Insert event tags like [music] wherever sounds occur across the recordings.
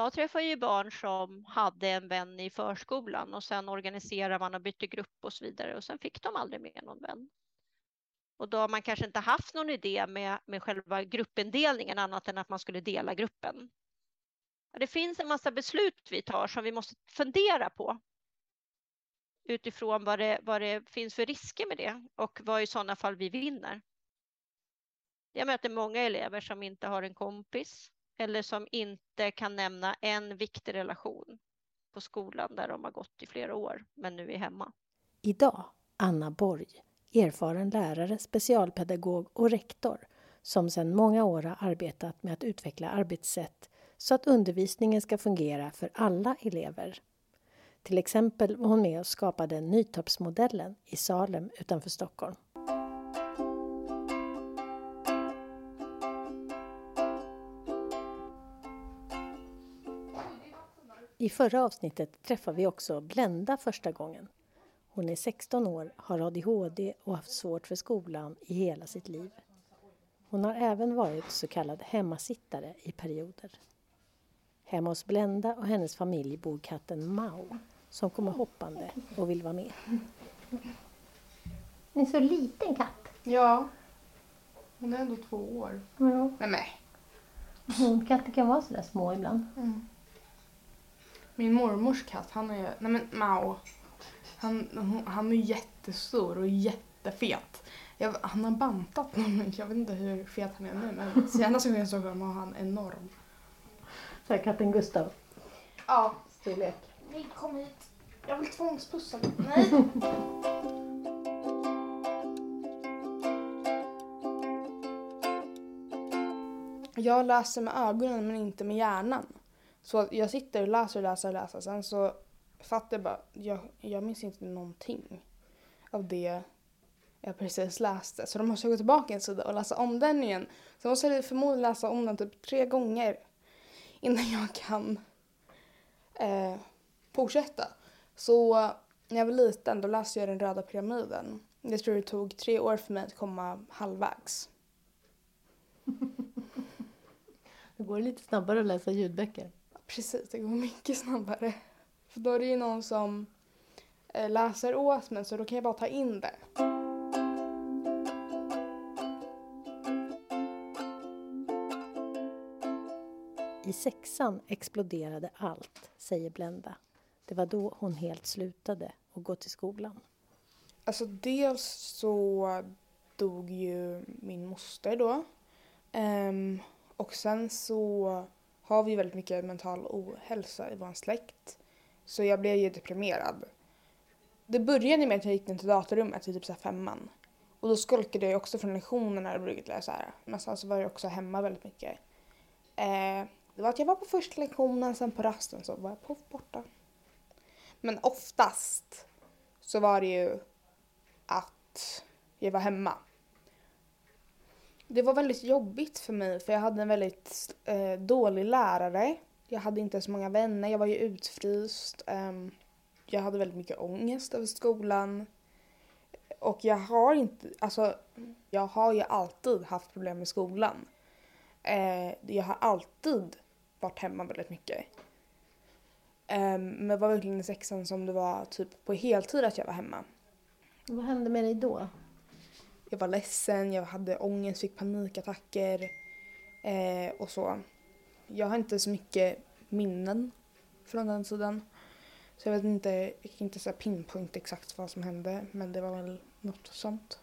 Jag träffar ju barn som hade en vän i förskolan och sen organiserar man och bytte grupp och så vidare och sen fick de aldrig mer någon vän. Och då har man kanske inte haft någon idé med, med själva gruppindelningen annat än att man skulle dela gruppen. Det finns en massa beslut vi tar som vi måste fundera på utifrån vad det, vad det finns för risker med det och vad i sådana fall vi vinner. Jag möter många elever som inte har en kompis eller som inte kan nämna en viktig relation på skolan där de har gått i flera år men nu är hemma. Idag, Anna Borg, erfaren lärare, specialpedagog och rektor som sedan många år har arbetat med att utveckla arbetssätt så att undervisningen ska fungera för alla elever. Till exempel var hon med och skapade Nytorpsmodellen i Salem utanför Stockholm. I förra avsnittet träffade vi också Blenda första gången. Hon är 16 år, har ADHD och haft svårt för skolan i hela sitt liv. Hon har även varit så kallad hemmasittare i perioder. Hemma hos Blenda och hennes familj bor katten Mao som kommer hoppande och vill vara med. En så liten katt. Ja. Hon är ändå två år. Ja. Nej, men. Hundkatter kan vara sådär små ibland. Mm. Min mormors katt, han är, nej men Mao. Han, han är jättestor och jättefet. Jag, han har bantat någon, jag vet inte hur fet han är nu men senast gången jag såg honom var han enorm. Så här katten Gustav. Ja. Storlek. Nej, kom hit. Jag vill tvångspussa dig. [laughs] Nej. Jag läser med ögonen men inte med hjärnan. Så jag sitter och läser och läser och läser. Sen så fattar jag bara, jag, jag minns inte någonting av det jag precis läste. Så då måste jag gå tillbaka en sida och läsa om den igen. Så måste jag förmodligen läsa om den typ tre gånger innan jag kan eh, fortsätta. Så när jag var liten då läste jag den röda pyramiden. Jag tror det tog tre år för mig att komma halvvägs. [laughs] Det går lite snabbare att läsa ljudböcker. Precis, det går [laughs] mycket snabbare. För då är det ju någon som eh, läser åt mig så då kan jag bara ta in det. I sexan exploderade allt, säger Blenda. Det var då hon helt slutade och gå till skolan. Alltså dels så dog ju min moster då. Ehm, och sen så har vi väldigt mycket mental ohälsa i vår släkt. Så jag blev ju deprimerad. Det började med att jag gick ner till datorrummet i typ så här femman. Och då skolkade jag också från lektionerna och brukade läsa här. Men sen så var jag också hemma väldigt mycket. Eh, det var att jag var på första lektionen, sen på rasten så var jag på borta. Men oftast så var det ju att jag var hemma. Det var väldigt jobbigt för mig för jag hade en väldigt eh, dålig lärare. Jag hade inte så många vänner, jag var ju utfryst. Eh, jag hade väldigt mycket ångest över skolan. Och jag har inte, alltså jag har ju alltid haft problem med skolan. Eh, jag har alltid varit hemma väldigt mycket. Ehm, men det var verkligen i sexan som det var typ på heltid att jag var hemma. Vad hände med dig då? Jag var ledsen, jag hade ångest, fick panikattacker eh, och så. Jag har inte så mycket minnen från den tiden. Så jag vet inte, jag kan inte säga pinpoint exakt vad som hände men det var väl något sånt.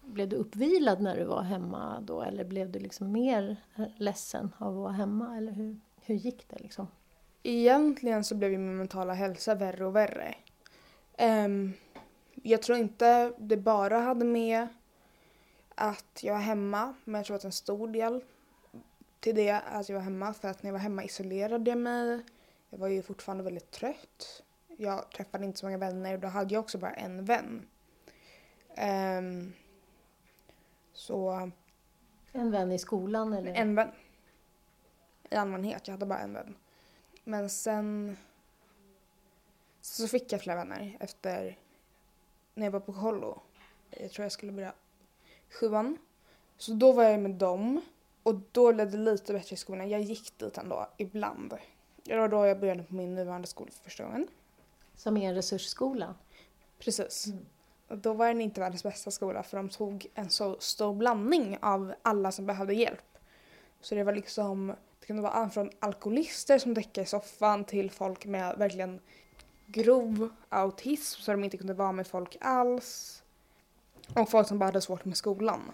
Blev du uppvilad när du var hemma då eller blev du liksom mer ledsen av att vara hemma? Eller hur, hur gick det liksom? Egentligen så blev ju min mentala hälsa värre och värre. Ehm, jag tror inte det bara hade med att jag var hemma, men jag tror att en stor del till det är att jag var hemma. För att när jag var hemma isolerade jag mig. Jag var ju fortfarande väldigt trött. Jag träffade inte så många vänner och då hade jag också bara en vän. Ehm, så En vän i skolan eller? en vän. I allmänhet, jag hade bara en vän. Men sen så fick jag fler vänner efter när jag var på kollo. Jag tror jag skulle börja sjuan. Så då var jag med dem och då blev det lite bättre i skolan. Jag gick dit ändå ibland. Det var då jag började på min nuvarande skola för första gången. Som är en resursskola? Precis. Mm. Och då var den inte världens bästa skola för de tog en så stor blandning av alla som behövde hjälp. Så det var liksom, det kunde vara allt från alkoholister som däckade i soffan till folk med verkligen grov autism så de inte kunde vara med folk alls. Och folk som bara hade svårt med skolan.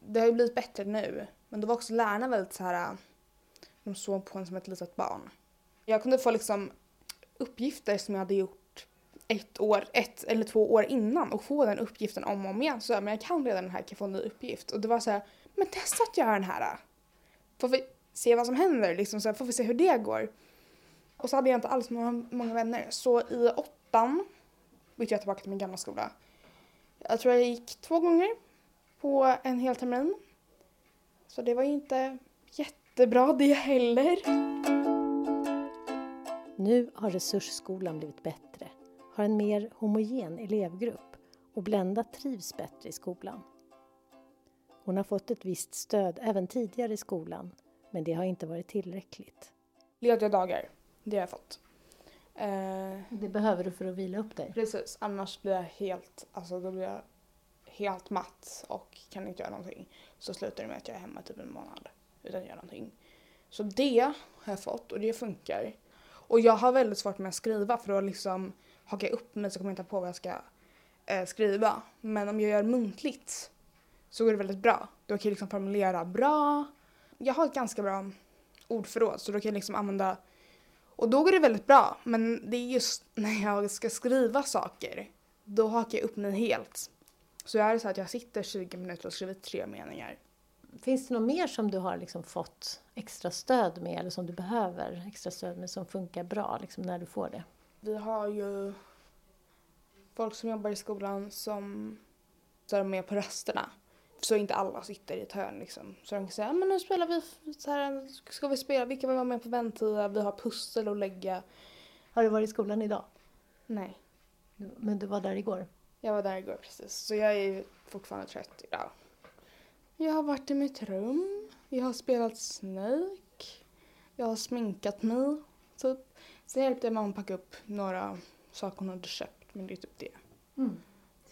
Det har ju blivit bättre nu, men då var också lärarna väldigt så här, äh, de såg på en som ett litet barn. Jag kunde få liksom uppgifter som jag hade gjort ett år, ett eller två år innan och få den uppgiften om och om igen. Så men jag kan redan den här, kan jag få en ny uppgift? Och det var så här, men testa att göra den här. Äh. Får vi se vad som händer, liksom, så här, får vi se hur det går. Och så hade jag inte alls många, många vänner. Så i åttan bytte jag tillbaka till min gamla skola. Jag tror jag gick två gånger på en hel termin. Så det var ju inte jättebra det heller. Nu har Resursskolan blivit bättre, har en mer homogen elevgrupp och Blenda trivs bättre i skolan. Hon har fått ett visst stöd även tidigare i skolan, men det har inte varit tillräckligt. Lediga dagar, det har jag fått. Eh, det behöver du för att vila upp dig? Precis, annars blir jag helt, alltså då blir jag helt matt och kan inte göra någonting. Så slutar det med att jag är hemma typ en månad utan att göra någonting. Så det har jag fått och det funkar. Och jag har väldigt svårt med att skriva för att liksom hakar jag upp mig så kommer jag inte på vad jag ska eh, skriva. Men om jag gör muntligt så går det väldigt bra. Då kan jag liksom formulera bra. Jag har ett ganska bra ordförråd så då kan jag liksom använda och då går det väldigt bra. Men det är just när jag ska skriva saker då hakar jag upp mig helt. Så jag är så att jag sitter 20 minuter och skriver tre meningar. Finns det något mer som du har liksom fått extra stöd med eller som du behöver extra stöd med som funkar bra liksom när du får det? Vi har ju folk som jobbar i skolan som är med på rasterna. Så inte alla sitter i ett hörn liksom. Så de kan säga, men nu spelar vi så här, ska vi spela, vilka vill vara med på vänttida, vi har pussel att lägga. Har du varit i skolan idag? Nej. Men du var där igår? Jag var där igår precis, så jag är fortfarande trött idag. Jag har varit i mitt rum, jag har spelat Snake, jag har sminkat mig, typ. Sen hjälpte jag mamma att packa upp några saker hon hade köpt, men det är typ det. Mm.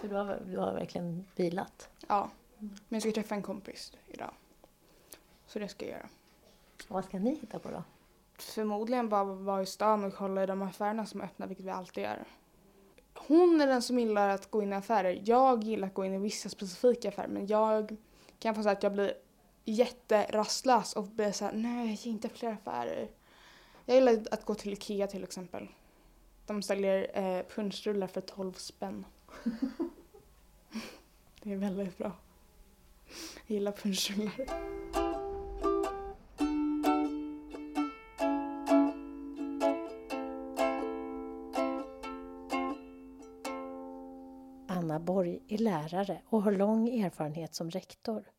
Så du har, du har verkligen vilat? Ja. Men jag ska träffa en kompis idag. Så det ska jag göra. Och vad ska ni hitta på då? Förmodligen bara vara i stan och kolla i de affärerna som är öppna, vilket vi alltid gör. Hon är den som gillar att gå in i affärer. Jag gillar att gå in i vissa specifika affärer, men jag kan få säga att jag blir jätterastlös och blir såhär, nej, inte fler affärer. Jag gillar att gå till Ikea till exempel. De säljer eh, punschrullar för 12 spänn. [laughs] det är väldigt bra. Jag gillar punschrullar. Anna Borg är lärare och har lång erfarenhet som rektor.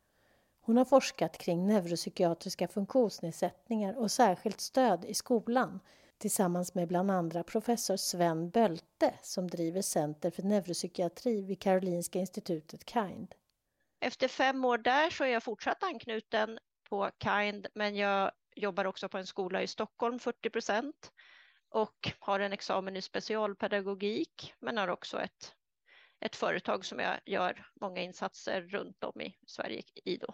Hon har forskat kring neuropsykiatriska funktionsnedsättningar och särskilt stöd i skolan tillsammans med bland andra professor Sven Bölte som driver Center för neuropsykiatri vid Karolinska institutet KIND. Efter fem år där så är jag fortsatt anknuten på KIND men jag jobbar också på en skola i Stockholm 40 procent och har en examen i specialpedagogik men har också ett ett företag som jag gör många insatser runt om i Sverige i då.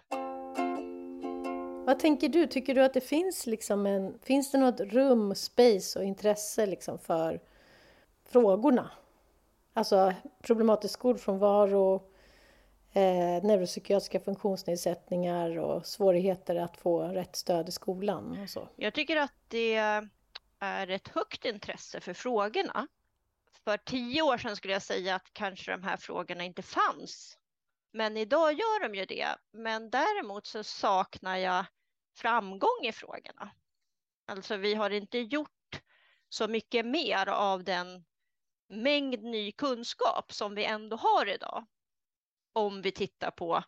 Vad tänker du? Tycker du att det finns liksom en, finns det något rum, space och intresse liksom för frågorna? Alltså problematisk skolfrånvaro, eh, neuropsykiatriska funktionsnedsättningar och svårigheter att få rätt stöd i skolan och så. Jag tycker att det är ett högt intresse för frågorna för tio år sedan skulle jag säga att kanske de här frågorna inte fanns. Men idag gör de ju det. Men däremot så saknar jag framgång i frågorna. Alltså vi har inte gjort så mycket mer av den mängd ny kunskap som vi ändå har idag. Om vi tittar på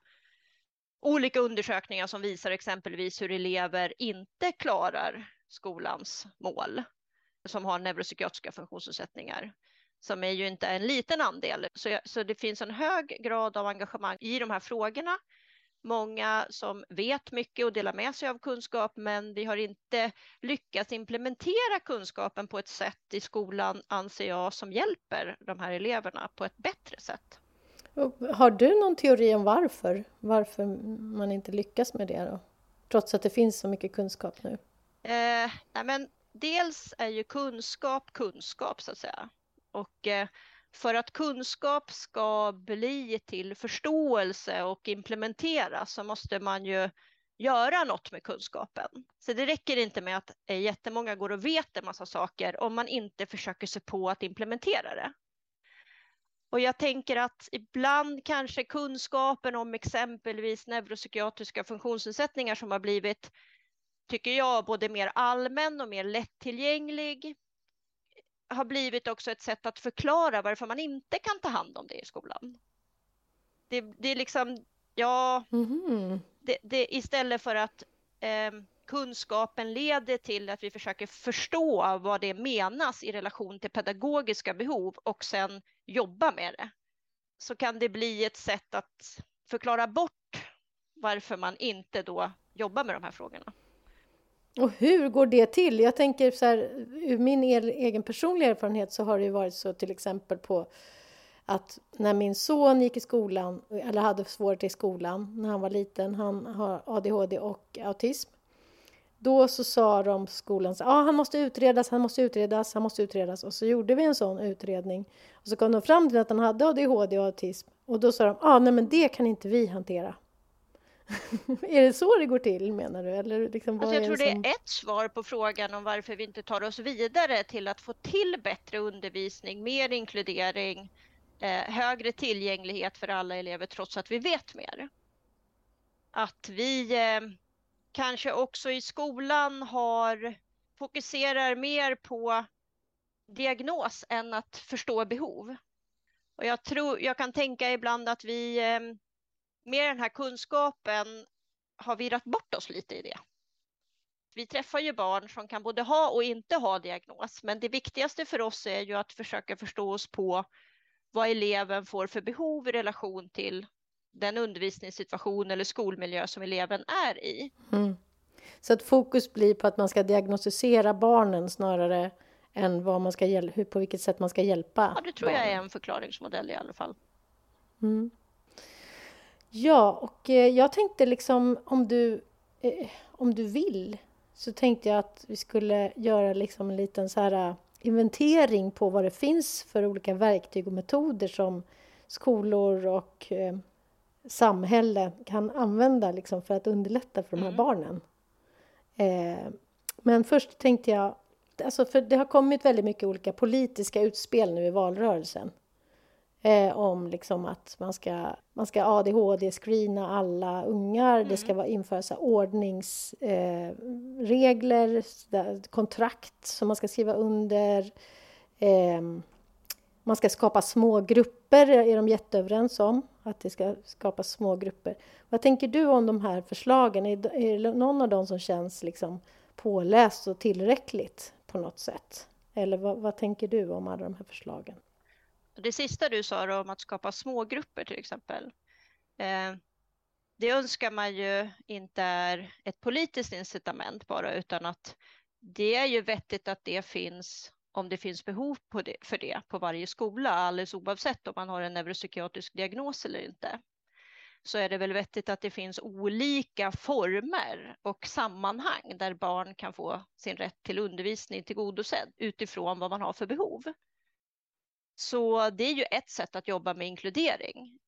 olika undersökningar som visar exempelvis hur elever inte klarar skolans mål som har neuropsykiatriska funktionsnedsättningar som är ju inte en liten andel. Så, jag, så det finns en hög grad av engagemang i de här frågorna. många som vet mycket och delar med sig av kunskap, men vi har inte lyckats implementera kunskapen på ett sätt i skolan, anser jag, som hjälper de här eleverna på ett bättre sätt. Har du någon teori om varför? Varför man inte lyckas med det då? Trots att det finns så mycket kunskap nu. Eh, nej men dels är ju kunskap kunskap så att säga. Och eh, för att kunskap ska bli till förståelse och implementeras så måste man ju göra något med kunskapen. Så det räcker inte med att eh, jättemånga går och vet en massa saker om man inte försöker sig på att implementera det. Och jag tänker att ibland kanske kunskapen om exempelvis neuropsykiatriska funktionsnedsättningar som har blivit, tycker jag, både mer allmän och mer lättillgänglig har blivit också ett sätt att förklara varför man inte kan ta hand om det i skolan. Det, det är liksom, ja, mm. det, det, istället för att eh, kunskapen leder till att vi försöker förstå vad det menas i relation till pedagogiska behov och sen jobba med det, så kan det bli ett sätt att förklara bort varför man inte då jobbar med de här frågorna. Och hur går det till? Jag tänker så här, ur min egen personliga erfarenhet så har det varit så till exempel på att när min son gick i skolan, eller hade svårt i skolan när han var liten, han har ADHD och autism. Då så sa de skolan att ah, han måste utredas, han måste utredas, han måste utredas. Och så gjorde vi en sån utredning. Och så kom de fram till att han hade ADHD och autism. Och då sa de, ah, nej men det kan inte vi hantera. [laughs] är det så det går till menar du? Eller liksom, alltså jag tror det, som... det är ett svar på frågan om varför vi inte tar oss vidare till att få till bättre undervisning, mer inkludering, eh, högre tillgänglighet för alla elever trots att vi vet mer. Att vi eh, kanske också i skolan har fokuserar mer på diagnos än att förstå behov. Och jag, tror, jag kan tänka ibland att vi ehm, med den här kunskapen har virrat bort oss lite i det. Vi träffar ju barn som kan både ha och inte ha diagnos, men det viktigaste för oss är ju att försöka förstå oss på vad eleven får för behov i relation till den undervisningssituation eller skolmiljö som eleven är i. Mm. Så att fokus blir på att man ska diagnostisera barnen snarare än vad man ska hur, på vilket sätt man ska hjälpa Ja, det tror barnen. jag är en förklaringsmodell i alla fall. Mm. Ja, och eh, jag tänkte liksom om du, eh, om du vill så tänkte jag att vi skulle göra liksom en liten så här eh, inventering på vad det finns för olika verktyg och metoder som skolor och eh, samhälle kan använda liksom för att underlätta för de här mm. barnen. Eh, men först tänkte jag, alltså för det har kommit väldigt mycket olika politiska utspel nu i valrörelsen. Eh, om liksom att man ska, man ska ADHD-screena alla ungar, mm. det ska vara införas ordningsregler, eh, kontrakt som man ska skriva under. Eh, man ska skapa små grupper, är de jätteöverens om. Att det ska skapas små grupper. Vad tänker du om de här förslagen? Är, är det någon av dem som känns liksom påläst och tillräckligt på något sätt? Eller vad, vad tänker du om alla de här förslagen? Det sista du sa då, om att skapa smågrupper till exempel. Eh, det önskar man ju inte är ett politiskt incitament bara, utan att det är ju vettigt att det finns om det finns behov det, för det på varje skola, alldeles oavsett om man har en neuropsykiatrisk diagnos eller inte. Så är det väl vettigt att det finns olika former och sammanhang där barn kan få sin rätt till undervisning tillgodosedd utifrån vad man har för behov. Så det är ju ett sätt att jobba med inkludering.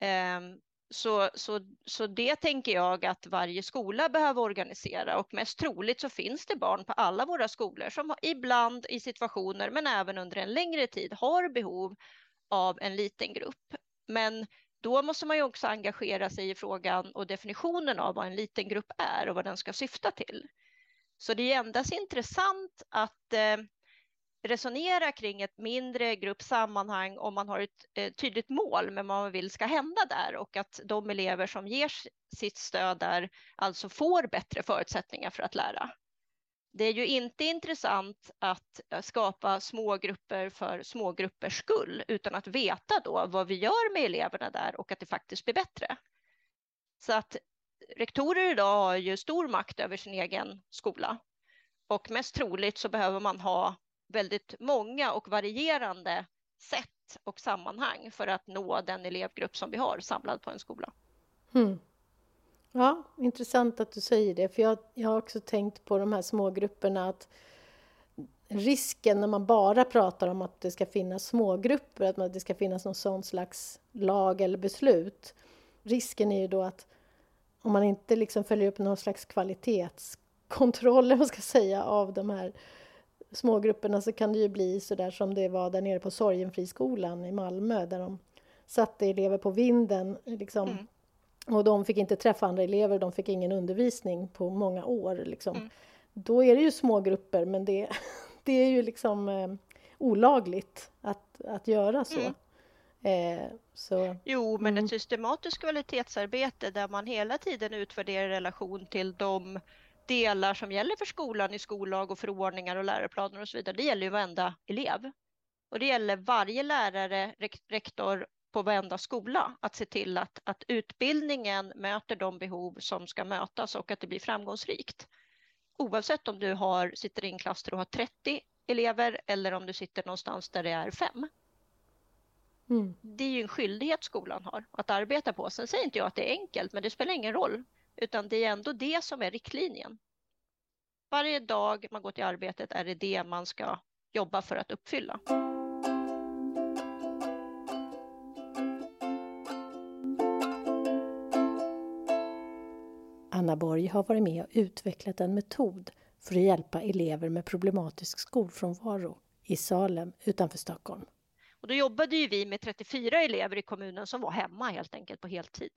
Ehm, så, så, så det tänker jag att varje skola behöver organisera och mest troligt så finns det barn på alla våra skolor som ibland i situationer men även under en längre tid har behov av en liten grupp. Men då måste man ju också engagera sig i frågan och definitionen av vad en liten grupp är och vad den ska syfta till. Så det är endast intressant att eh, resonera kring ett mindre gruppsammanhang om man har ett eh, tydligt mål med vad man vill ska hända där och att de elever som ger sitt stöd där alltså får bättre förutsättningar för att lära. Det är ju inte intressant att eh, skapa smågrupper för smågruppers skull utan att veta då vad vi gör med eleverna där och att det faktiskt blir bättre. Så att rektorer idag har ju stor makt över sin egen skola. Och mest troligt så behöver man ha väldigt många och varierande sätt och sammanhang för att nå den elevgrupp som vi har samlad på en skola. Mm. Ja, intressant att du säger det, för jag, jag har också tänkt på de här smågrupperna att risken när man bara pratar om att det ska finnas smågrupper, att det ska finnas någon sån slags lag eller beslut. Risken är ju då att om man inte liksom följer upp någon slags kvalitetskontroll, man ska säga, av de här smågrupperna så kan det ju bli så där som det var där nere på Sorgenfriskolan i Malmö där de satte elever på vinden liksom, mm. och de fick inte träffa andra elever, de fick ingen undervisning på många år. Liksom. Mm. Då är det ju smågrupper men det, [laughs] det är ju liksom eh, olagligt att, att göra så. Mm. Eh, så. Jo, men mm. ett systematiskt kvalitetsarbete där man hela tiden utvärderar relation till de delar som gäller för skolan i skollag och förordningar och läroplaner och så vidare. Det gäller ju varenda elev. Och det gäller varje lärare, rektor på varenda skola att se till att, att utbildningen möter de behov som ska mötas och att det blir framgångsrikt. Oavsett om du har, sitter i en klass där du har 30 elever eller om du sitter någonstans där det är fem. Mm. Det är ju en skyldighet skolan har att arbeta på. Sen säger inte jag att det är enkelt, men det spelar ingen roll, utan det är ändå det som är riktlinjen. Varje dag man går till arbetet är det det man ska jobba för att uppfylla. Anna Borg har varit med och utvecklat en metod för att hjälpa elever med problematisk skolfrånvaro i Salem utanför Stockholm. Och då jobbade ju vi med 34 elever i kommunen som var hemma helt enkelt på heltid.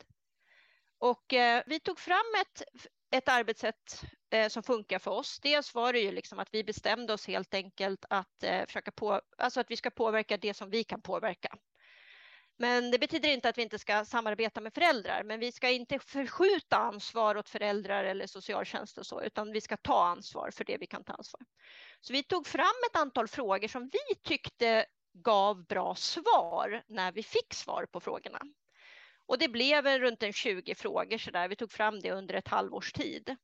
Och eh, vi tog fram ett, ett arbetssätt eh, som funkar för oss. Dels var det ju liksom att vi bestämde oss helt enkelt att eh, försöka på, alltså att vi ska påverka det som vi kan påverka. Men det betyder inte att vi inte ska samarbeta med föräldrar, men vi ska inte förskjuta ansvar åt föräldrar eller socialtjänst och så, utan vi ska ta ansvar för det vi kan ta ansvar. Så vi tog fram ett antal frågor som vi tyckte gav bra svar när vi fick svar på frågorna. Och det blev runt en 20 frågor så där. Vi tog fram det under ett halvårs tid.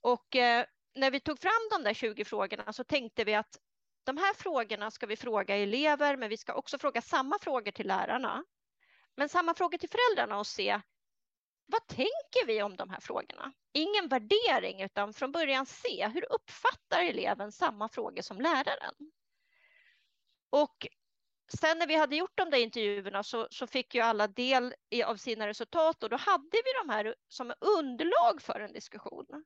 Och eh, när vi tog fram de där 20 frågorna så tänkte vi att de här frågorna ska vi fråga elever, men vi ska också fråga samma frågor till lärarna. Men samma frågor till föräldrarna och se vad tänker vi om de här frågorna? Ingen värdering, utan från början se hur uppfattar eleven samma frågor som läraren? Och sen när vi hade gjort de där intervjuerna så, så fick ju alla del av sina resultat och då hade vi de här som underlag för en diskussion.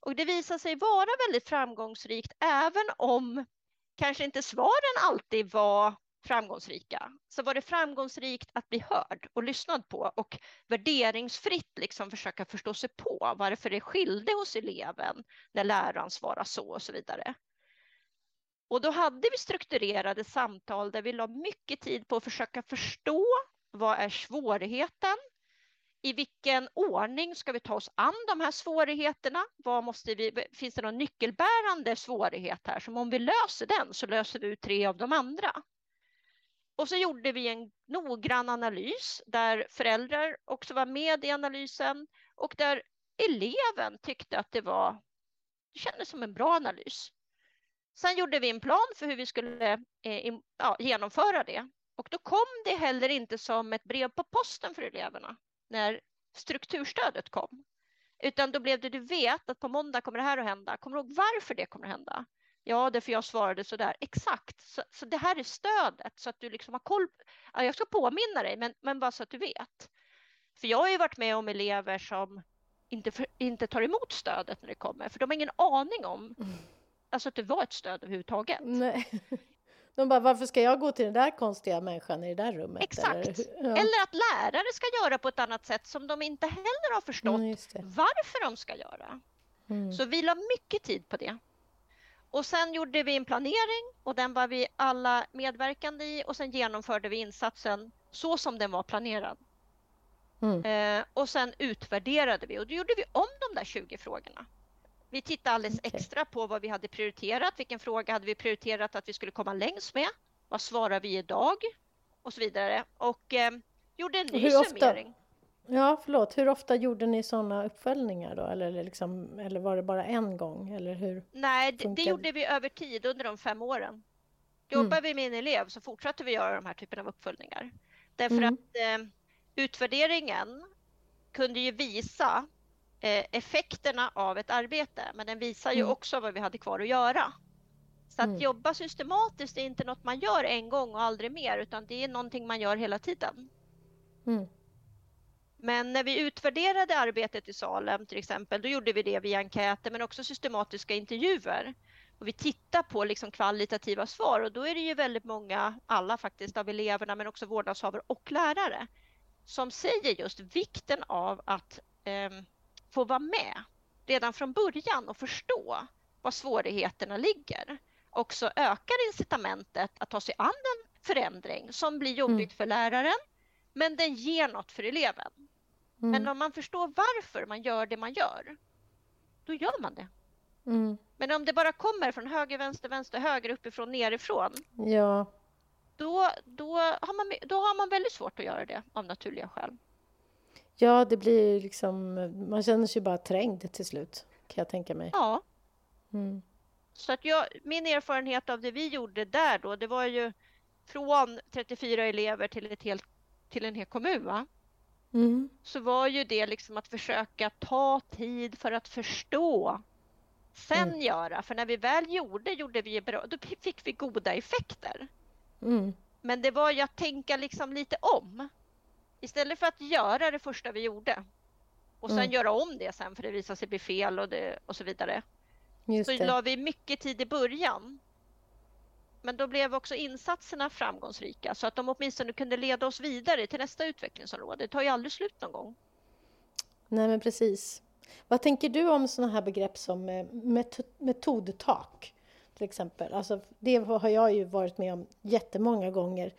Och det visade sig vara väldigt framgångsrikt även om kanske inte svaren alltid var framgångsrika så var det framgångsrikt att bli hörd och lyssnad på och värderingsfritt liksom försöka förstå sig på varför det skilde hos eleven när läraren svarade så och så vidare. Och då hade vi strukturerade samtal där vi la mycket tid på att försöka förstå vad är svårigheten? I vilken ordning ska vi ta oss an de här svårigheterna? Vad måste vi, finns det någon nyckelbärande svårighet här som om vi löser den så löser vi ut tre av de andra? Och så gjorde vi en noggrann analys där föräldrar också var med i analysen och där eleven tyckte att det var, det kändes som en bra analys. Sen gjorde vi en plan för hur vi skulle eh, ja, genomföra det. Och då kom det heller inte som ett brev på posten för eleverna när strukturstödet kom. Utan då blev det, du vet att på måndag kommer det här att hända. Kommer du ihåg varför det kommer att hända? Ja, därför jag svarade så där. Exakt. Så, så, det här är stödet så att du liksom har koll. Ja, jag ska påminna dig, men, men bara så att du vet. För jag har ju varit med om elever som inte, för, inte tar emot stödet när det kommer, för de har ingen aning om mm alltså att det var ett stöd överhuvudtaget. Nej. [laughs] De bara, varför ska jag gå till den där konstiga människan i det där rummet? Exakt. Eller, ja. eller att lärare ska göra på ett annat sätt som de inte heller har förstått mm, varför de ska göra. Mm. Så vi la mycket tid på det. Och sen gjorde vi en planering och den var vi alla medverkande i och sen genomförde vi insatsen så som den var planerad. Mm. Eh, och sen utvärderade vi och då gjorde vi om de där 20 frågorna. Vi tittade alldeles okay. extra på vad vi hade prioriterat. Vilken fråga hade vi prioriterat att vi skulle komma längst med? Vad svarar vi idag? Och så vidare. Och eh, gjorde en ny hur summering. Ofta, Ja, förlåt. Hur ofta gjorde ni sådana uppföljningar då? Eller, liksom, eller var det bara en gång? Eller hur Nej, det, det gjorde vi över tid under de fem åren. Jobbar mm. vi med en elev så fortsätter vi göra de här typen av uppföljningar. Därför mm. att eh, utvärderingen kunde ju visa effekterna av ett arbete, men den visar ju mm. också vad vi hade kvar att göra. Så att mm. jobba systematiskt är inte något man gör en gång och aldrig mer, utan det är någonting man gör hela tiden. Mm. Men när vi utvärderade arbetet i Salem till exempel, då gjorde vi det via enkäter men också systematiska intervjuer. Och vi tittar på liksom kvalitativa svar och då är det ju väldigt många, alla faktiskt, av eleverna men också vårdnadshavare och lärare som säger just vikten av att eh, få vara med redan från början och förstå var svårigheterna ligger. Också ökar incitamentet att ta sig an en förändring som blir jobbigt mm. för läraren men den ger något för eleven. Mm. Men om man förstår varför man gör det man gör, då gör man det. Mm. Men om det bara kommer från höger, vänster, vänster, höger, uppifrån, nerifrån. Ja. Då, då, har man, då har man väldigt svårt att göra det av naturliga skäl. Ja, det blir liksom... Man känner sig bara trängd till slut, kan jag tänka mig. Ja. Mm. Så att jag, min erfarenhet av det vi gjorde där då, det var ju från 34 elever till, ett helt, till en hel kommun. Va? Mm. Så var ju det liksom att försöka ta tid för att förstå sen mm. göra. För när vi väl gjorde, gjorde vi bra, då fick vi goda effekter. Mm. Men det var ju att tänka liksom lite om. Istället för att göra det första vi gjorde och sen mm. göra om det sen för det visade sig bli fel och, det, och så vidare. Just så det. la vi mycket tid i början. Men då blev också insatserna framgångsrika så att de åtminstone kunde leda oss vidare till nästa utvecklingsområde. Det tar ju aldrig slut någon gång. Nej, men precis. Vad tänker du om sådana här begrepp som eh, metodtak? Till exempel. Alltså, det har jag ju varit med om jättemånga gånger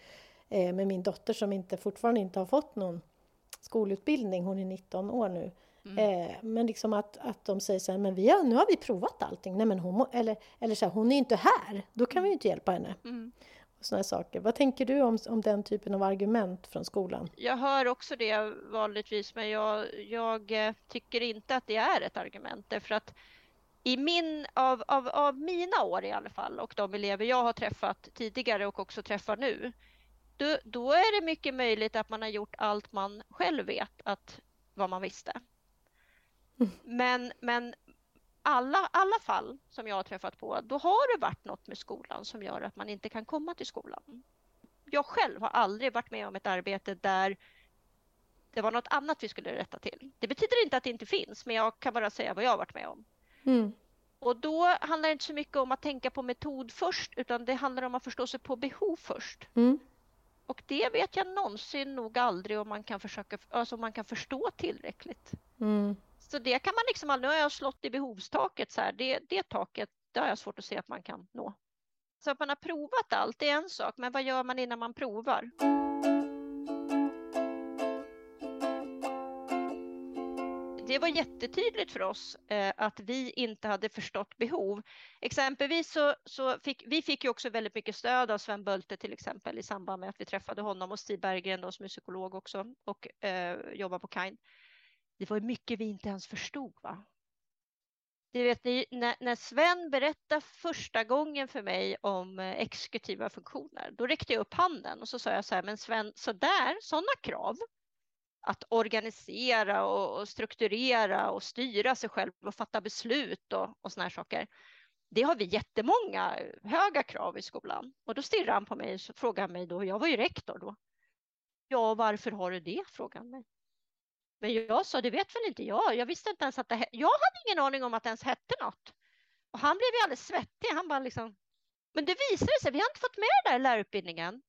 eh, med min dotter som inte, fortfarande inte har fått någon skolutbildning. Hon är 19 år nu. Mm. Eh, men liksom att, att de säger så här, men vi har, nu har vi provat allting. Nej, men hon, eller eller så här, hon är inte här, då kan vi ju inte hjälpa henne. Mm. Såna saker. Vad tänker du om, om den typen av argument från skolan? Jag hör också det vanligtvis, men jag, jag eh, tycker inte att det är ett argument. Därför att i min, av, av, av mina år i alla fall och de elever jag har träffat tidigare och också träffar nu, då, då är det mycket möjligt att man har gjort allt man själv vet att vad man visste. Men, men alla, alla fall som jag har träffat på, då har det varit något med skolan som gör att man inte kan komma till skolan. Jag själv har aldrig varit med om ett arbete där det var något annat vi skulle rätta till. Det betyder inte att det inte finns, men jag kan bara säga vad jag har varit med om. Mm. Och då handlar det inte så mycket om att tänka på metod först, utan det handlar om att förstå sig på behov först. Mm. Och det vet jag någonsin nog aldrig om man kan, försöka, alltså man kan förstå tillräckligt. Mm. Så det kan man liksom nu har jag slått i behovstaket så här, det, det taket, det har jag svårt att se att man kan nå. Så att man har provat allt, det är en sak, men vad gör man innan man provar? Det var jättetydligt för oss eh, att vi inte hade förstått behov. Exempelvis så, så fick vi fick ju också väldigt mycket stöd av Sven Bölte till exempel i samband med att vi träffade honom och Stig Berggren då, som är psykolog också och eh, jobbar på Kind det var mycket vi inte ens förstod. Va? Det vet, när, när Sven berättade första gången för mig om eh, exekutiva funktioner, då räckte jag upp handen och så sa jag så här, men Sven, så där, sådana krav, att organisera och, och, strukturera och styra sig själv och fatta beslut och, och såna här saker. Det har vi jättemånga höga krav i skolan. Och då stirrade han på mig och frågade mig då, jag var ju rektor då. Ja, varför har du det? frågade han mig. Men jag sa, det vet väl inte jag. Jag visste inte ens att det Jag hade ingen aning om att det ens hette något. Och han blev ju alldeles svettig. Han bara liksom, men det visade sig, vi har inte fått med det där i lärarutbildningen.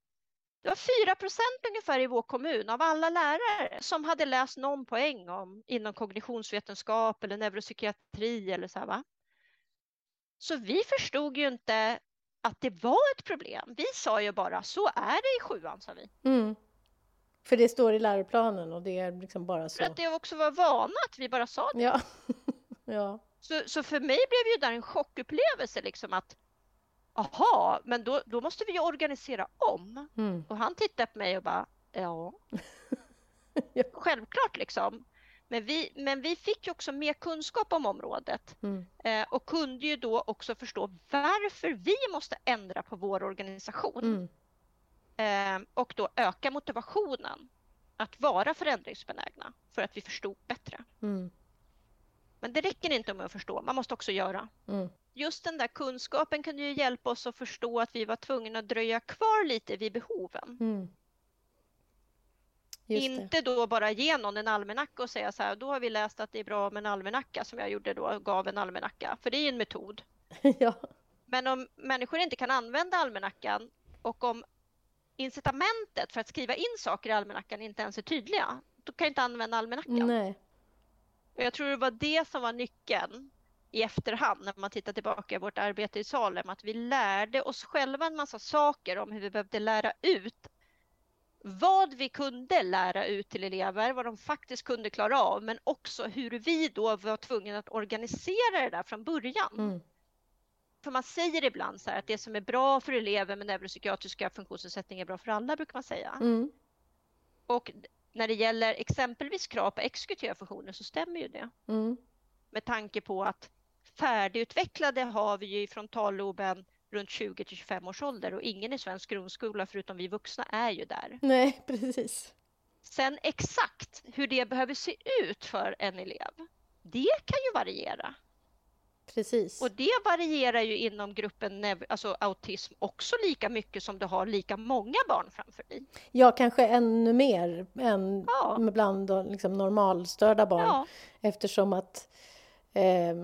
Det var 4 procent ungefär i vår kommun av alla lärare som hade läst någon poäng om inom kognitionsvetenskap eller neuropsykiatri eller så här, va. Så vi förstod ju inte att det var ett problem. Vi sa ju bara så är det i sjuan, sa vi. Mm. För det står i läroplanen och det är liksom bara så. För att det också var vana att vi bara sa det. Ja. [laughs] ja. Så, så för mig blev ju där en chockupplevelse liksom att Aha, men då, då måste vi organisera om. Mm. Och han tittade på mig och bara, ja. [laughs] ja. Självklart liksom. Men vi, men vi fick ju också mer kunskap om området mm. eh, och kunde ju då också förstå varför vi måste ändra på vår organisation. Mm. Eh, och då öka motivationen att vara förändringsbenägna för att vi förstod bättre. Mm. Men det räcker inte med att förstå, man måste också göra. Just den där kunskapen kunde ju hjälpa oss att förstå att vi var tvungna att dröja kvar lite vid behoven. Mm. Inte då bara ge någon en almanacka och säga så här, då har vi läst att det är bra med en almanacka som jag gjorde då, gav en almanacka, för det är en metod. [laughs] ja. Men om människor inte kan använda almanackan och om incitamentet för att skriva in saker i almanackan inte ens är tydliga, då kan jag inte använda almanackan. Nej. Och jag tror det var det som var nyckeln i efterhand när man tittar tillbaka på vårt arbete i Salem, att vi lärde oss själva en massa saker om hur vi behövde lära ut vad vi kunde lära ut till elever, vad de faktiskt kunde klara av, men också hur vi då var tvungna att organisera det där från början. Mm. För man säger ibland så här att det som är bra för elever med neuropsykiatriska funktionsnedsättningar är bra för alla, brukar man säga. Mm. Och när det gäller exempelvis krav på exekutiva funktioner så stämmer ju det. Mm. Med tanke på att färdigutvecklade har vi ju i frontalloben runt 20 till 25 års ålder och ingen i svensk grundskola förutom vi vuxna är ju där. Nej, precis. Sen exakt hur det behöver se ut för en elev, det kan ju variera. Precis. Och det varierar ju inom gruppen alltså autism också lika mycket som du har lika många barn framför dig. Ja, kanske ännu mer än ja. bland liksom normalstörda barn ja. eftersom att eh,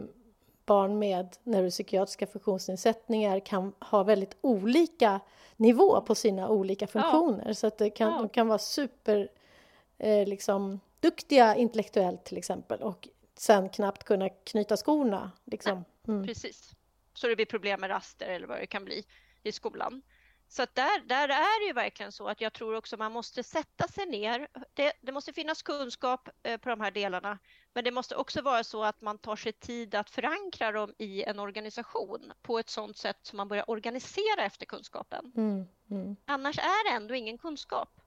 barn med neuropsykiatriska funktionsnedsättningar kan ha väldigt olika nivå på sina olika funktioner. Ja. Så att det kan, de kan vara super eh, liksom, duktiga intellektuellt till exempel och sen knappt kunna knyta skorna. Liksom. Mm. Precis. Så det blir problem med raster eller vad det kan bli i skolan. Så där, där är det ju verkligen så att jag tror också man måste sätta sig ner. Det, det, måste finnas kunskap eh, på de här delarna, men det måste också vara så att man tar sig tid att förankra dem i en organisation på ett sådant sätt som man börjar organisera efter kunskapen. Mm, mm. Annars är det ändå ingen kunskap.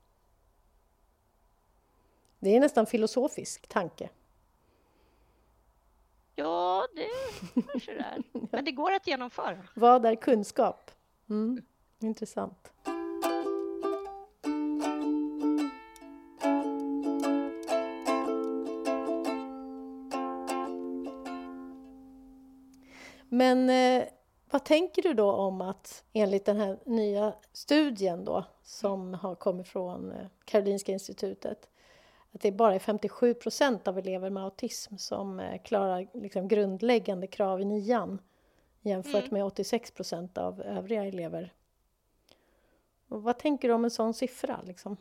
Det är nästan filosofisk tanke. Ja, det kanske det är. [laughs] Men det går att genomföra. Vad är kunskap? Mm. Intressant. Men eh, vad tänker du då om att enligt den här nya studien då som har kommit från eh, Karolinska institutet att det bara är 57 procent av elever med autism som eh, klarar liksom, grundläggande krav i nian jämfört mm. med 86 procent av övriga elever och vad tänker du om en sån siffra? Liksom?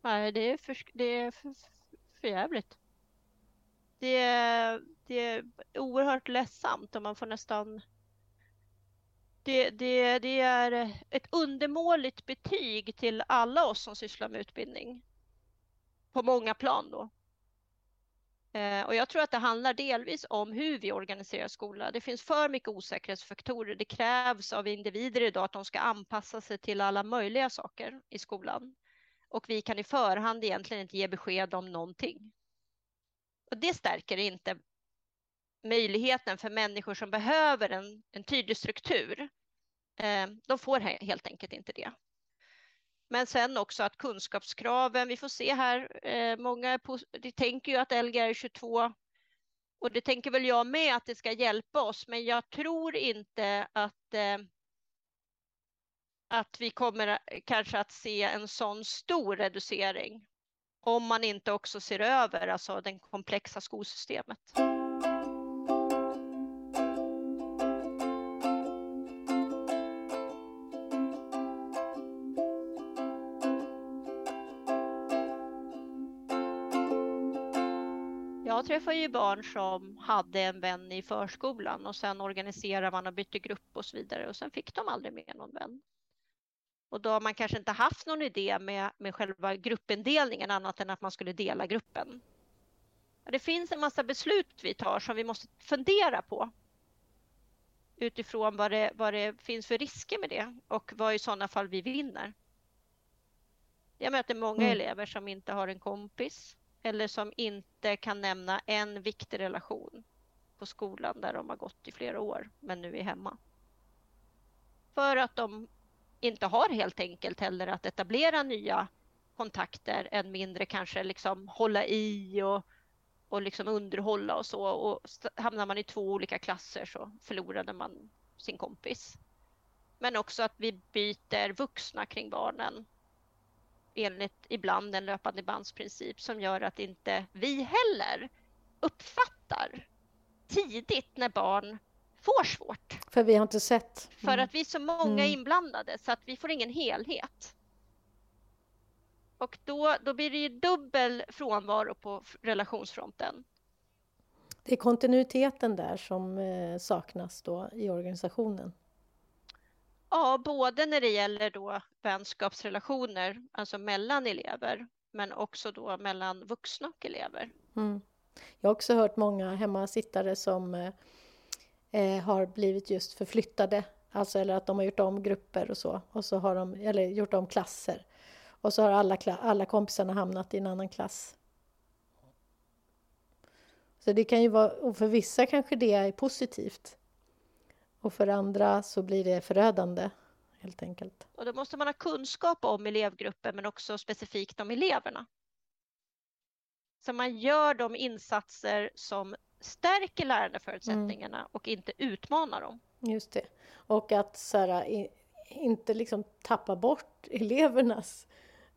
Nej, det är för, det är för, för jävligt. Det är, det är oerhört ledsamt och man får nästan... Det, det, det är ett undermåligt betyg till alla oss som sysslar med utbildning. På många plan då. Eh, och jag tror att det handlar delvis om hur vi organiserar skolan. Det finns för mycket osäkerhetsfaktorer. Det krävs av individer idag att de ska anpassa sig till alla möjliga saker i skolan. Och vi kan i förhand egentligen inte ge besked om någonting. Och det stärker inte möjligheten för människor som behöver en, en tydlig struktur. Eh, de får helt enkelt inte det. Men sen också att kunskapskraven, vi får se här, eh, många de tänker ju att Lgr 22 och det tänker väl jag med att det ska hjälpa oss, men jag tror inte att eh, att vi kommer kanske att se en sån stor reducering om man inte också ser över alltså det komplexa skolsystemet. Träffar ju barn som hade en vän i förskolan och sen organiserade man och bytte grupp och så vidare och sen fick de aldrig mer någon vän. Och då har man kanske inte haft någon idé med, med själva gruppindelningen annat än att man skulle dela gruppen. Det finns en massa beslut vi tar som vi måste fundera på utifrån vad det, vad det finns för risker med det och vad i sådana fall vi vinner. Jag möter många mm. elever som inte har en kompis eller som inte kan nämna en viktig relation på skolan där de har gått i flera år men nu är hemma. För att de inte har helt enkelt heller att etablera nya kontakter, än mindre kanske liksom hålla i och, och liksom underhålla och så. Och hamnar man i två olika klasser så förlorade man sin kompis. Men också att vi byter vuxna kring barnen enligt ibland en löpande bandsprincip som gör att inte vi heller uppfattar tidigt när barn får svårt. För vi har inte sett. Mm. För att vi är så många mm. inblandade så att vi får ingen helhet. Och då, då blir det ju dubbel frånvaro på relationsfronten. Det är kontinuiteten där som eh, saknas då i organisationen. Ja, både när det gäller då vänskapsrelationer, alltså mellan elever, men också då mellan vuxna och elever. Mm. Jag har också hört många hemmasittare som eh, har blivit just förflyttade, alltså eller att de har gjort om grupper och så, och så har de, eller gjort om klasser. Och så har alla, alla kompisarna hamnat i en annan klass. Så det kan ju vara, och för vissa kanske det är positivt. Och för andra så blir det förödande, helt enkelt. Och då måste man ha kunskap om elevgruppen, men också specifikt om eleverna. Så man gör de insatser som stärker lärandeförutsättningarna mm. och inte utmanar dem. Just det. Och att så här, inte liksom tappa bort [laughs] elevernas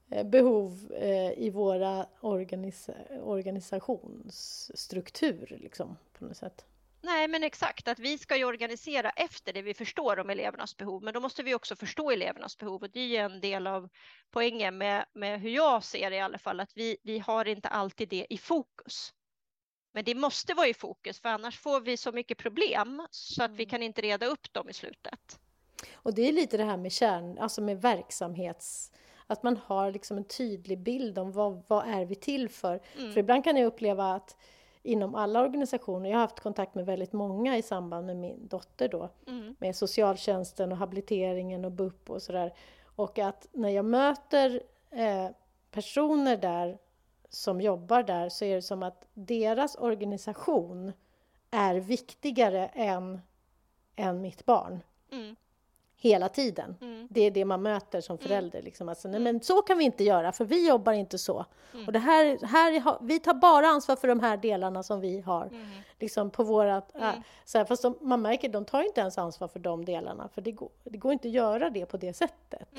eh, behov eh, i våra organisa organisationsstruktur liksom, på något sätt. Nej, men exakt att vi ska ju organisera efter det vi förstår om elevernas behov, men då måste vi också förstå elevernas behov och det är ju en del av poängen med, med hur jag ser det i alla fall, att vi, vi har inte alltid det i fokus. Men det måste vara i fokus, för annars får vi så mycket problem så att vi mm. kan inte reda upp dem i slutet. Och det är lite det här med kärn, alltså med verksamhets att man har liksom en tydlig bild om vad, vad är vi till för. Mm. För ibland kan jag uppleva att inom alla organisationer, jag har haft kontakt med väldigt många i samband med min dotter då, mm. med socialtjänsten och habiliteringen och BUP och sådär. Och att när jag möter eh, personer där som jobbar där så är det som att deras organisation är viktigare än, än mitt barn. Mm. Hela tiden. Mm. Det är det man möter som mm. förälder. Liksom. Alltså, nej, men så kan vi inte göra, för vi jobbar inte så. Mm. Och det här, här, vi tar bara ansvar för de här delarna som vi har. Mm. Liksom på vårat, äh, så här, fast de, man märker de tar inte ens ansvar för de delarna, för det går, det går inte att göra det på det sättet.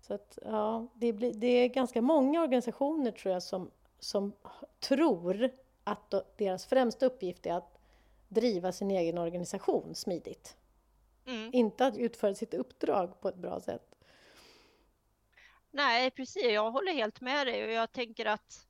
Så att, ja, det, blir, det är ganska många organisationer tror jag som som tror att deras främsta uppgift är att driva sin egen organisation smidigt. Mm. Inte att utföra sitt uppdrag på ett bra sätt. Nej, precis. Jag håller helt med dig och jag tänker att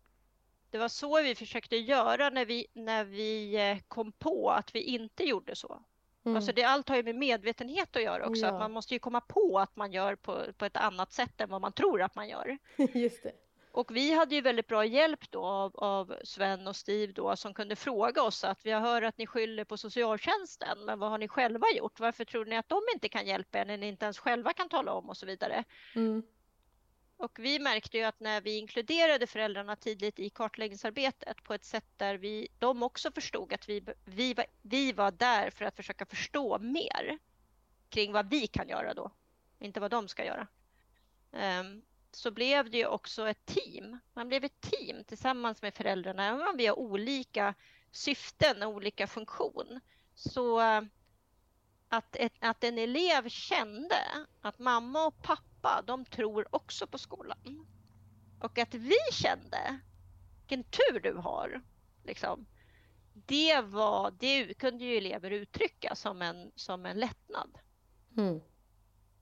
det var så vi försökte göra när vi, när vi eh, kom på att vi inte gjorde så. Mm. Alltså det, allt har ju med medvetenhet att göra också. Ja. Att man måste ju komma på att man gör på, på ett annat sätt än vad man tror att man gör. [laughs] Just det. Och vi hade ju väldigt bra hjälp då av, av Sven och Steve då som kunde fråga oss att vi har hört att ni skyller på socialtjänsten, men vad har ni själva gjort? Varför tror ni att de inte kan hjälpa er när ni inte ens själva kan tala om och så vidare? Mm. Och vi märkte ju att när vi inkluderade föräldrarna tidigt i kartläggningsarbetet på ett sätt där vi, de också förstod att vi, vi, var, vi var där för att försöka förstå mer kring vad vi kan göra då, inte vad de ska göra. Um, så blev det ju också ett team. Man blev ett team tillsammans med föräldrarna, även om vi har olika syften och olika funktion. Så eh, att, ett, att en elev kände att mamma och pappa, de tror också på skolan. Och att vi kände, vilken tur du har. Liksom. Det, var, det kunde ju elever uttrycka som en, som en lättnad. Mm.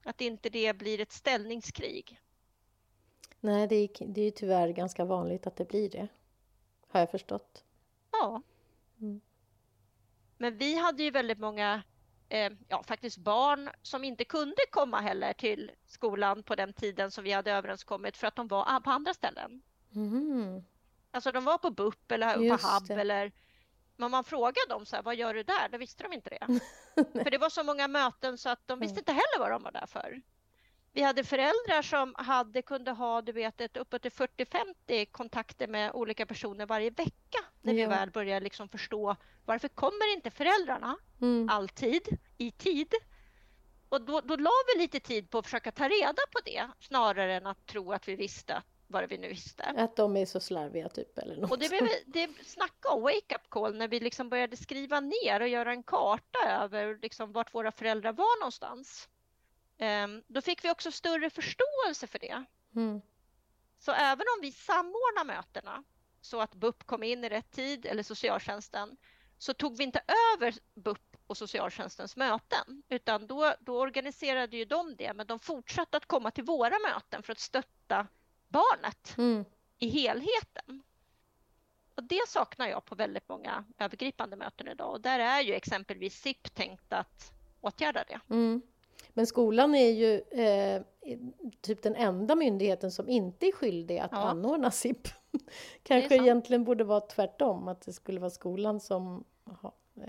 Att inte det blir ett ställningskrig. Nej, det är, det är tyvärr ganska vanligt att det blir det. Har jag förstått. Ja. Mm. Men vi hade ju väldigt många, eh, ja faktiskt barn som inte kunde komma heller till skolan på den tiden som vi hade överenskommit för att de var på andra ställen. Mm. Alltså de var på BUP eller Just på HUB det. eller men man frågade dem så här, vad gör du där? Då visste de inte det. [laughs] för det var så många möten så att de visste inte heller vad de var där för. Vi hade föräldrar som hade, kunde ha du vet, ett uppåt till 40-50 kontakter med olika personer varje vecka när ja. vi väl började liksom förstå varför kommer inte föräldrarna mm. alltid i tid? Och då, då la vi lite tid på att försöka ta reda på det snarare än att tro att vi visste vad vi nu visste. Att de är så slarviga typ eller något. Och det, blev, det snacka om wake-up call när vi liksom började skriva ner och göra en karta över liksom vart våra föräldrar var någonstans. Um, då fick vi också större förståelse för det. Mm. Så även om vi samordnar mötena så att BUP kom in i rätt tid eller socialtjänsten så tog vi inte över BUP och socialtjänstens möten utan då, då organiserade ju de det men de fortsatte att komma till våra möten för att stötta barnet mm. i helheten. Och det saknar jag på väldigt många övergripande möten idag och där är ju exempelvis SIP tänkt att åtgärda det. Mm. Men skolan är ju eh, typ den enda myndigheten som inte är skyldig att ja. anordna SIP. [laughs] Kanske egentligen borde vara tvärtom, att det skulle vara skolan som...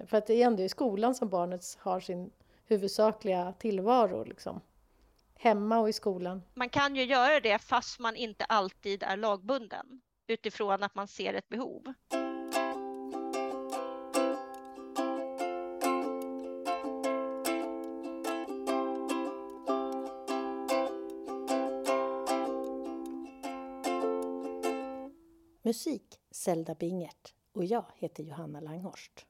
För att det är ändå i skolan som barnet har sin huvudsakliga tillvaro. Liksom. Hemma och i skolan. Man kan ju göra det fast man inte alltid är lagbunden utifrån att man ser ett behov. Musik Zelda Bingert och jag heter Johanna Langhorst.